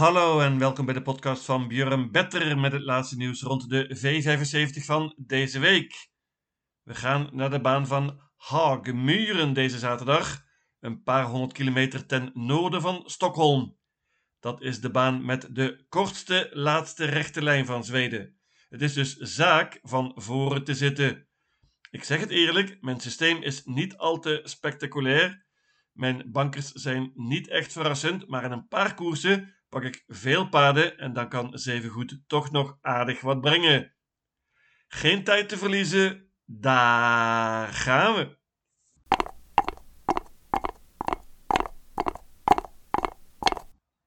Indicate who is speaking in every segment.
Speaker 1: Hallo en welkom bij de podcast van Björn Better met het laatste nieuws rond de V75 van deze week. We gaan naar de baan van Haagmuren deze zaterdag, een paar honderd kilometer ten noorden van Stockholm. Dat is de baan met de kortste laatste rechte lijn van Zweden. Het is dus zaak van voren te zitten. Ik zeg het eerlijk, mijn systeem is niet al te spectaculair. Mijn bankers zijn niet echt verrassend, maar in een paar koersen pak ik veel paarden en dan kan Zevengoed toch nog aardig wat brengen. Geen tijd te verliezen, daar gaan we.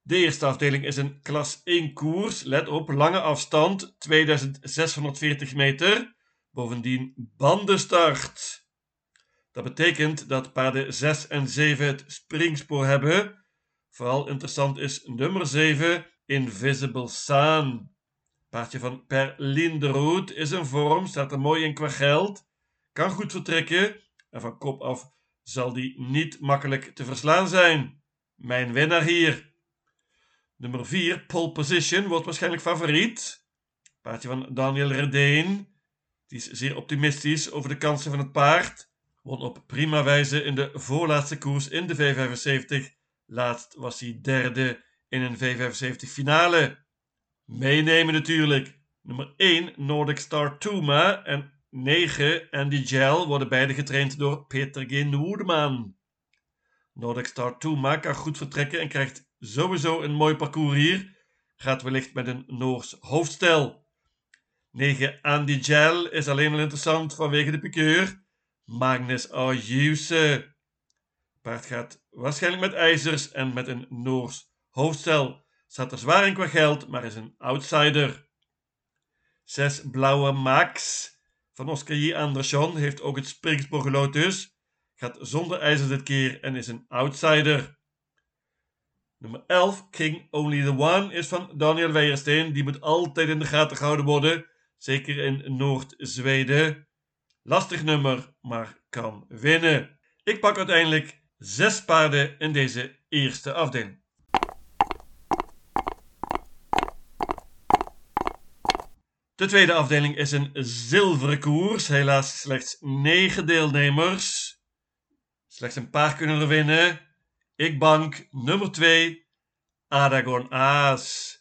Speaker 1: De eerste afdeling is een klas 1 koers. Let op, lange afstand, 2640 meter. Bovendien bandenstart. Dat betekent dat paarden 6 en 7 het springspoor hebben. Vooral interessant is nummer 7, Invisible Sun. Paardje van Per Linderoet is in vorm, staat er mooi in qua geld. Kan goed vertrekken en van kop af zal die niet makkelijk te verslaan zijn. Mijn winnaar hier. Nummer 4, Pole Position, wordt waarschijnlijk favoriet. Paardje van Daniel Redeen. Die is zeer optimistisch over de kansen van het paard. Won op prima wijze in de voorlaatste koers in de V75. Laatst was hij derde in een V75 finale. Meenemen natuurlijk. Nummer 1, Nordic Star Tuma en 9, Andy Gel worden beide getraind door Peter G. Woerdeman. Nordic Star Tuma kan goed vertrekken en krijgt sowieso een mooi parcours hier. Gaat wellicht met een Noors hoofdstel. 9 Andy Gel is alleen al interessant vanwege de pikeur. Magnus Ayuse. Paard gaat waarschijnlijk met ijzers en met een Noors hoofdstel. Staat er zwaar in qua geld, maar is een outsider. 6 Blauwe Max van Oscar J. Andersson heeft ook het springspoor gelood Gaat zonder ijzers dit keer en is een outsider. Nummer 11, King Only the One, is van Daniel Weijersteen. Die moet altijd in de gaten gehouden worden. Zeker in Noord-Zweden. Lastig nummer, maar kan winnen. Ik pak uiteindelijk zes paarden in deze eerste afdeling. De tweede afdeling is een zilveren koers. Helaas slechts 9 deelnemers. Slechts een paar kunnen er winnen. Ik bank nummer 2, Adagon Aas.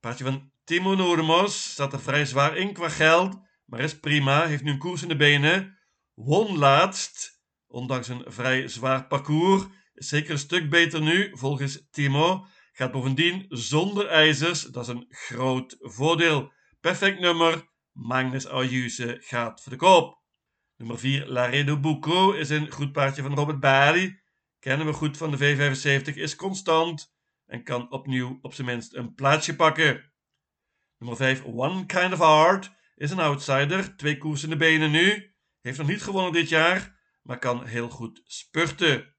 Speaker 1: Paardje van Timo Noordemos staat er vrij zwaar in qua geld, maar is prima. Heeft nu een koers in de benen. Won laatst, ondanks een vrij zwaar parcours. Zeker een stuk beter nu, volgens Timo. Gaat bovendien zonder ijzers, dat is een groot voordeel. Perfect nummer. Magnus Ayuse gaat voor de koop. Nummer 4, Laredo Bucco, is een goed paardje van Robert Bali. Kennen we goed van de V75, is constant en kan opnieuw op zijn minst een plaatsje pakken. Nummer 5, One Kind of Art, is een outsider. Twee koers in de benen nu. Heeft nog niet gewonnen dit jaar, maar kan heel goed spurten.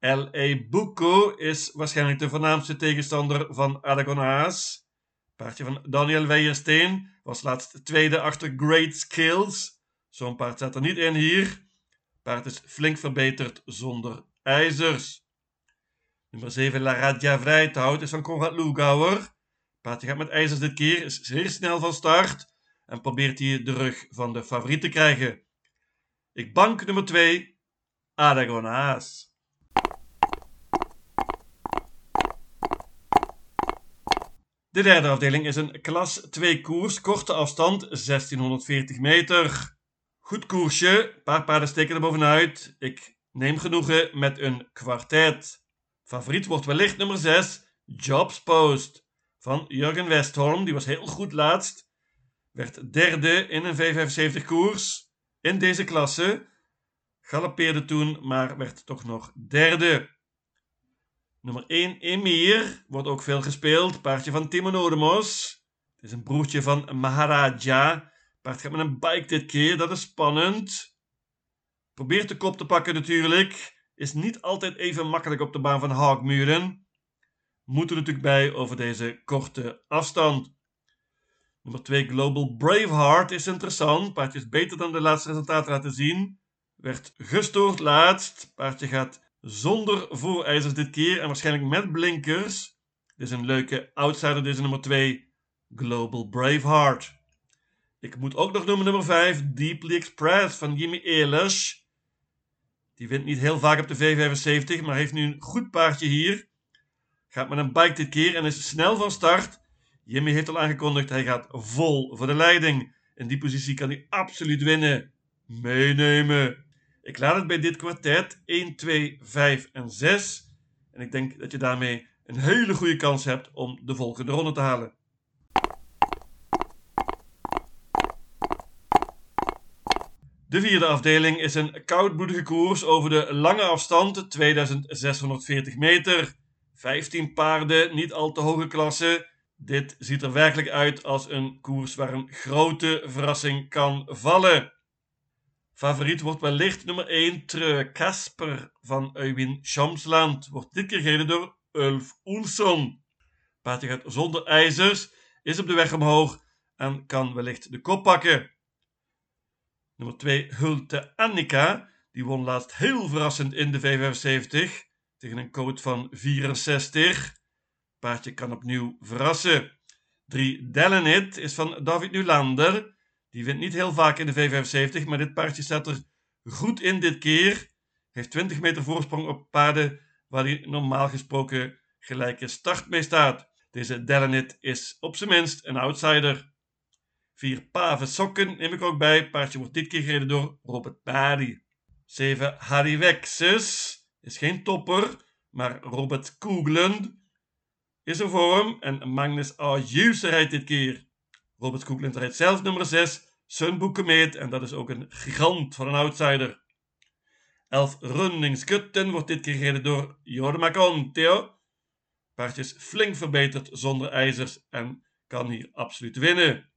Speaker 1: L.A. Bucco is waarschijnlijk de voornaamste tegenstander van Aragonaas. Paardje van Daniel Weijersteen was laatst tweede achter Great Skills. Zo'n paard zat er niet in hier. Paard is flink verbeterd zonder ijzers. Nummer 7, La Radia Vrijthout is van Konrad Lugauer. Paardje gaat met ijzers dit keer, is zeer snel van start en probeert hij de rug van de favoriet te krijgen. Ik bank nummer 2, Adagonaas. De derde afdeling is een klas 2 koers, korte afstand 1640 meter. Goed koersje, paar paarden steken er bovenuit. Ik neem genoegen met een kwartet. Favoriet wordt wellicht nummer 6, Jobs Post. Van Jurgen Westholm, die was heel goed laatst. Werd derde in een V75 koers in deze klasse. Galoppeerde toen, maar werd toch nog derde. Nummer 1, Emir, wordt ook veel gespeeld. Paardje van Timo Nodemos. Het is een broertje van Maharaja. Paard gaat met een bike dit keer, dat is spannend. Probeert de kop te pakken natuurlijk. Is niet altijd even makkelijk op de baan van Haagmuren. Moet er natuurlijk bij over deze korte afstand. Nummer 2, Global Braveheart is interessant. Paardje is beter dan de laatste resultaten laten zien. Werd gestoord laatst. Paardje gaat zonder voorijzers dit keer en waarschijnlijk met blinkers. Dit is een leuke outsider, is nummer 2, Global Braveheart. Ik moet ook nog noemen nummer 5, Deeply Express van Jimmy Eilish. Die wint niet heel vaak op de V75, maar heeft nu een goed paardje hier. Gaat met een bike dit keer en is snel van start. Jimmy heeft al aangekondigd, hij gaat vol voor de leiding. In die positie kan hij absoluut winnen. Meenemen. Ik laat het bij dit kwartet 1, 2, 5 en 6. En ik denk dat je daarmee een hele goede kans hebt om de volgende ronde te halen. De vierde afdeling is een koudbloedige koers over de lange afstand, 2640 meter. 15 paarden, niet al te hoge klasse. Dit ziet er werkelijk uit als een koers waar een grote verrassing kan vallen. Favoriet wordt wellicht nummer 1 Treu Kasper van Euwin Schamsland. Wordt dit keer gereden door Ulf Oelson. Paardje gaat zonder ijzers, is op de weg omhoog en kan wellicht de kop pakken. Nummer 2 Hulte Annika. Die won laatst heel verrassend in de V75 tegen een code van 64. Paardje kan opnieuw verrassen. 3 Delenit is van David Nulander. Die wint niet heel vaak in de V75, maar dit paardje staat er goed in dit keer. Heeft 20 meter voorsprong op paarden waar hij normaal gesproken gelijke start mee staat. Deze Delenit is op zijn minst een outsider. Vier pave sokken neem ik ook bij. Paardje wordt dit keer gereden door Robert Badi. 7 Harry Wexes is geen topper, maar Robert Koeglund is voor hem en Magnus Ayuse rijdt dit keer. Robert Koeglund rijdt zelf nummer 6, Sun Meet en dat is ook een gigant van een outsider. 11 Rundingskutten wordt dit keer gereden door Jorma Conteo. Paardje is flink verbeterd zonder ijzers en kan hier absoluut winnen.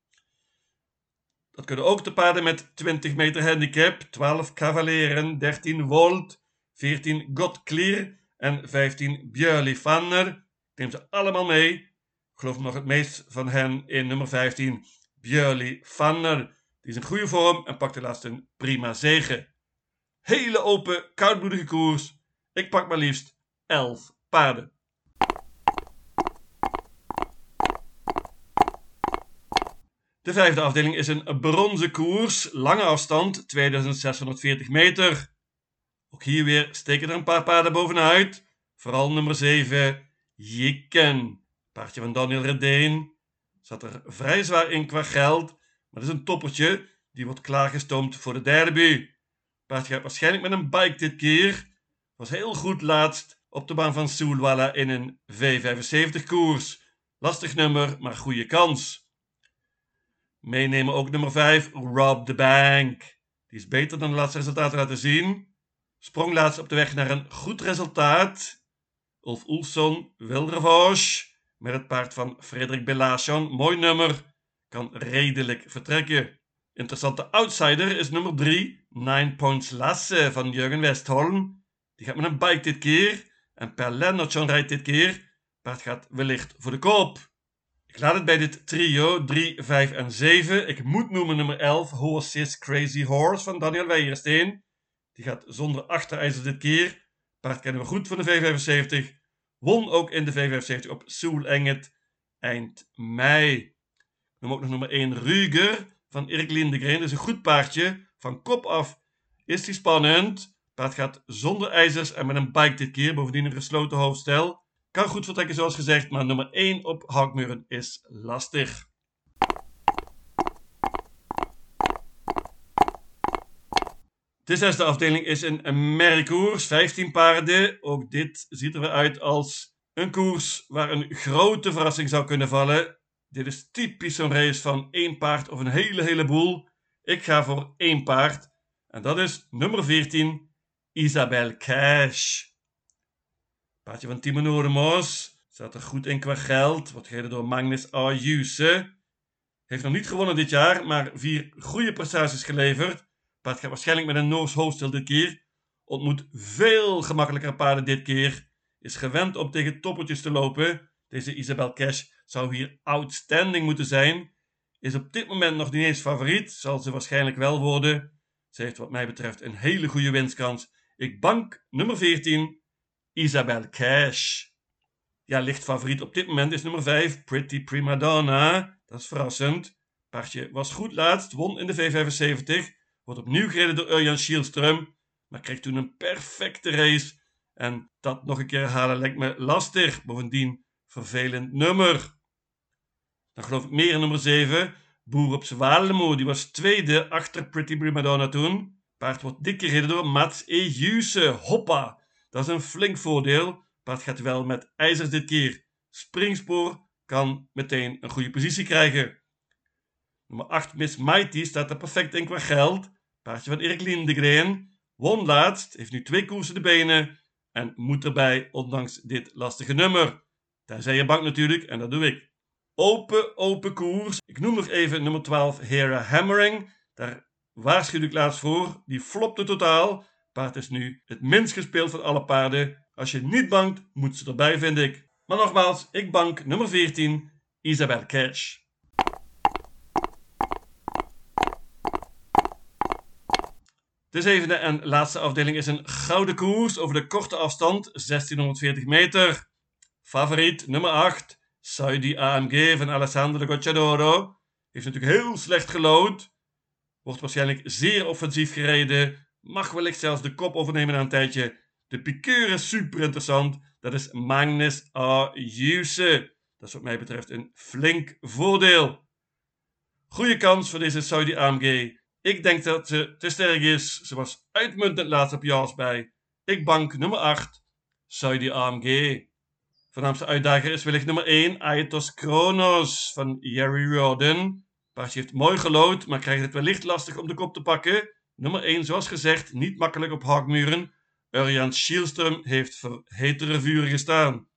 Speaker 1: Dat kunnen ook de paarden met 20 meter handicap, 12 Cavaleren, 13 Volt, 14 Godclear en 15 Björli Fanner. Neem ze allemaal mee. Ik geloof nog het meest van hen in nummer 15, Björli Fanner. Die is in goede vorm en pakt laatst een prima zegen. Hele open, koudbloedige koers. Ik pak maar liefst 11 paarden. De vijfde afdeling is een bronzen koers, lange afstand, 2640 meter. Ook hier weer steken er een paar paarden bovenuit. Vooral nummer 7, Jikken. Paardje van Daniel Redeen. Zat er vrij zwaar in qua geld, maar dat is een toppertje. Die wordt klaargestoomd voor de derby. Paardje gaat waarschijnlijk met een bike dit keer. Was heel goed laatst op de baan van Soelwalla in een V75 koers. Lastig nummer, maar goede kans. Meenemen ook nummer 5, Rob the Bank. Die is beter dan de laatste resultaten laten zien. Sprong laatst op de weg naar een goed resultaat. Ulf Oelson, Wildervosch, met het paard van Frederik Belation. Mooi nummer, kan redelijk vertrekken. Interessante outsider is nummer 3, Nine Points Lasse van Jurgen Westholm. Die gaat met een bike dit keer. En Per Lennartson rijdt dit keer. Paard gaat wellicht voor de koop. Ik laat het bij dit trio 3, 5 en 7. Ik moet noemen nummer 11, Horses Crazy Horse van Daniel Weijersteen. Die gaat zonder achterijzer dit keer. Paard kennen we goed van de V75. Won ook in de V75 op Soul Enget eind mei. Ik noem ook nog nummer 1, Ruger van Erik Lindegren. Dat is een goed paardje. Van kop af is die spannend. Paard gaat zonder ijzers en met een bike dit keer. Bovendien een gesloten hoofdstel. Kan goed vertrekken zoals gezegd, maar nummer 1 op Hakmuren is lastig. De zesde afdeling is een merkkoers, 15 paarden. Ook dit ziet er uit als een koers waar een grote verrassing zou kunnen vallen. Dit is typisch zo'n race van één paard of een hele heleboel. Ik ga voor één paard. En dat is nummer 14, Isabel Cash. Paardje van Timo Noordemoos. Staat er goed in qua geld. Wordt gereden door Magnus Ayuse. Heeft nog niet gewonnen dit jaar, maar vier goede prestaties geleverd. Paard gaat waarschijnlijk met een Noors hoofdstel dit keer. Ontmoet veel gemakkelijker paarden dit keer. Is gewend om tegen toppertjes te lopen. Deze Isabel Cash zou hier outstanding moeten zijn. Is op dit moment nog niet eens favoriet. Zal ze waarschijnlijk wel worden. Ze heeft wat mij betreft een hele goede winstkans. Ik bank nummer 14, Isabel Cash. Ja, licht favoriet op dit moment is nummer 5, Pretty Prima Donna. Dat is verrassend. Paardje was goed laatst, won in de V75. Wordt opnieuw gereden door Urjan Schielström. Maar kreeg toen een perfecte race. En dat nog een keer halen lijkt me lastig. Bovendien vervelend nummer. Dan geloof ik meer in nummer 7. Boer op Zwalemo. Die was tweede achter Pretty Prima Donna toen. Paard wordt dik gereden door Mats Ejuse. Hoppa. Dat is een flink voordeel. Paard gaat wel met ijzers dit keer. Springspoor kan meteen een goede positie krijgen. Nummer 8 Miss Mighty staat er perfect in qua geld. Paardje van Erik Lindegren. Won laatst, heeft nu twee koersen de benen. En moet erbij, ondanks dit lastige nummer. Tenzij je bank natuurlijk, en dat doe ik. Open, open koers. Ik noem nog even nummer 12 Hera Hammering. Daar waarschuwde ik laatst voor. Die flopte totaal. Paard is nu het minst gespeeld van alle paarden. Als je niet bankt, moet ze erbij, vind ik. Maar nogmaals, ik bank nummer 14, Isabel Cash. De zevende en laatste afdeling is een gouden koers over de korte afstand, 1640 meter. Favoriet nummer 8, Saudi AMG van Alessandro Gocciadoro. Heeft natuurlijk heel slecht gelood. Wordt waarschijnlijk zeer offensief gereden. Mag wellicht zelfs de kop overnemen na een tijdje. De piqueur is super interessant. Dat is Magnus A. Juse. Dat is wat mij betreft een flink voordeel. Goede kans voor deze Saudi AMG. Ik denk dat ze te sterk is. Ze was uitmuntend laatst op Jaas bij. Ik bank nummer 8, Saudi AMG. Voornaamste uitdager is wellicht nummer 1, Aetos Kronos van Jerry Rodden. Paardje heeft mooi gelood, maar krijgt het wellicht lastig om de kop te pakken. Nummer 1, zoals gezegd, niet makkelijk op hakmuren. Urjan Schielström heeft voor hetere vuren gestaan.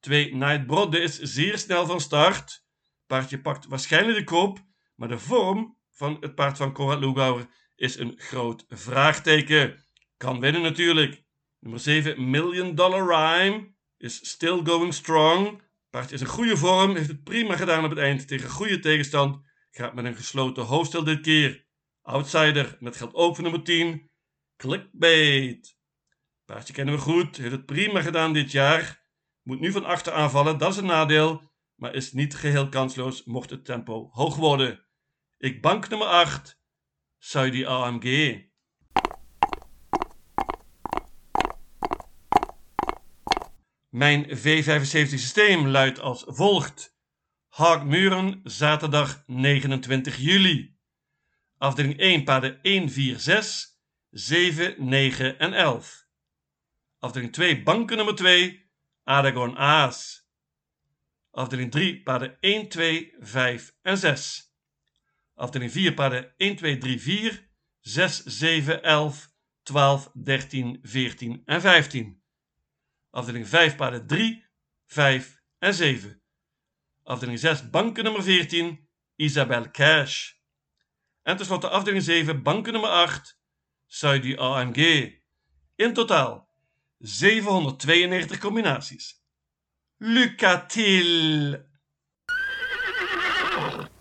Speaker 1: 2, Night Brodde is zeer snel van start. Paardje pakt waarschijnlijk de kop, maar de vorm van het paard van Conrad Lugauer is een groot vraagteken. Kan winnen natuurlijk. Nummer 7, Million Dollar Rhyme, is still going strong. Paard is in goede vorm, heeft het prima gedaan op het eind tegen goede tegenstand. Gaat met een gesloten hoofdstel dit keer. Outsider, met dat geldt ook voor nummer 10, Clickbait. Paardje kennen we goed, heeft het prima gedaan dit jaar. Moet nu van achter aanvallen, dat is een nadeel, maar is niet geheel kansloos mocht het tempo hoog worden. Ik bank nummer 8, Saudi AMG. Mijn V75 systeem luidt als volgt. Haagmuren, zaterdag 29 juli. Afdeling 1, paarden 1, 4, 6, 7, 9 en 11. Afdeling 2, banken nummer 2, Aragon Aas. Afdeling 3, paarden 1, 2, 5 en 6. Afdeling 4 paarden 1, 2, 3, 4, 6, 7, 11, 12, 13, 14 en 15. Afdeling 5 paarden 3, 5 en 7. Afdeling 6 banken nummer 14, Isabel Cash. En tenslotte afdeling 7 banken nummer 8, Saudi AMG. In totaal 792 combinaties. Lucatil!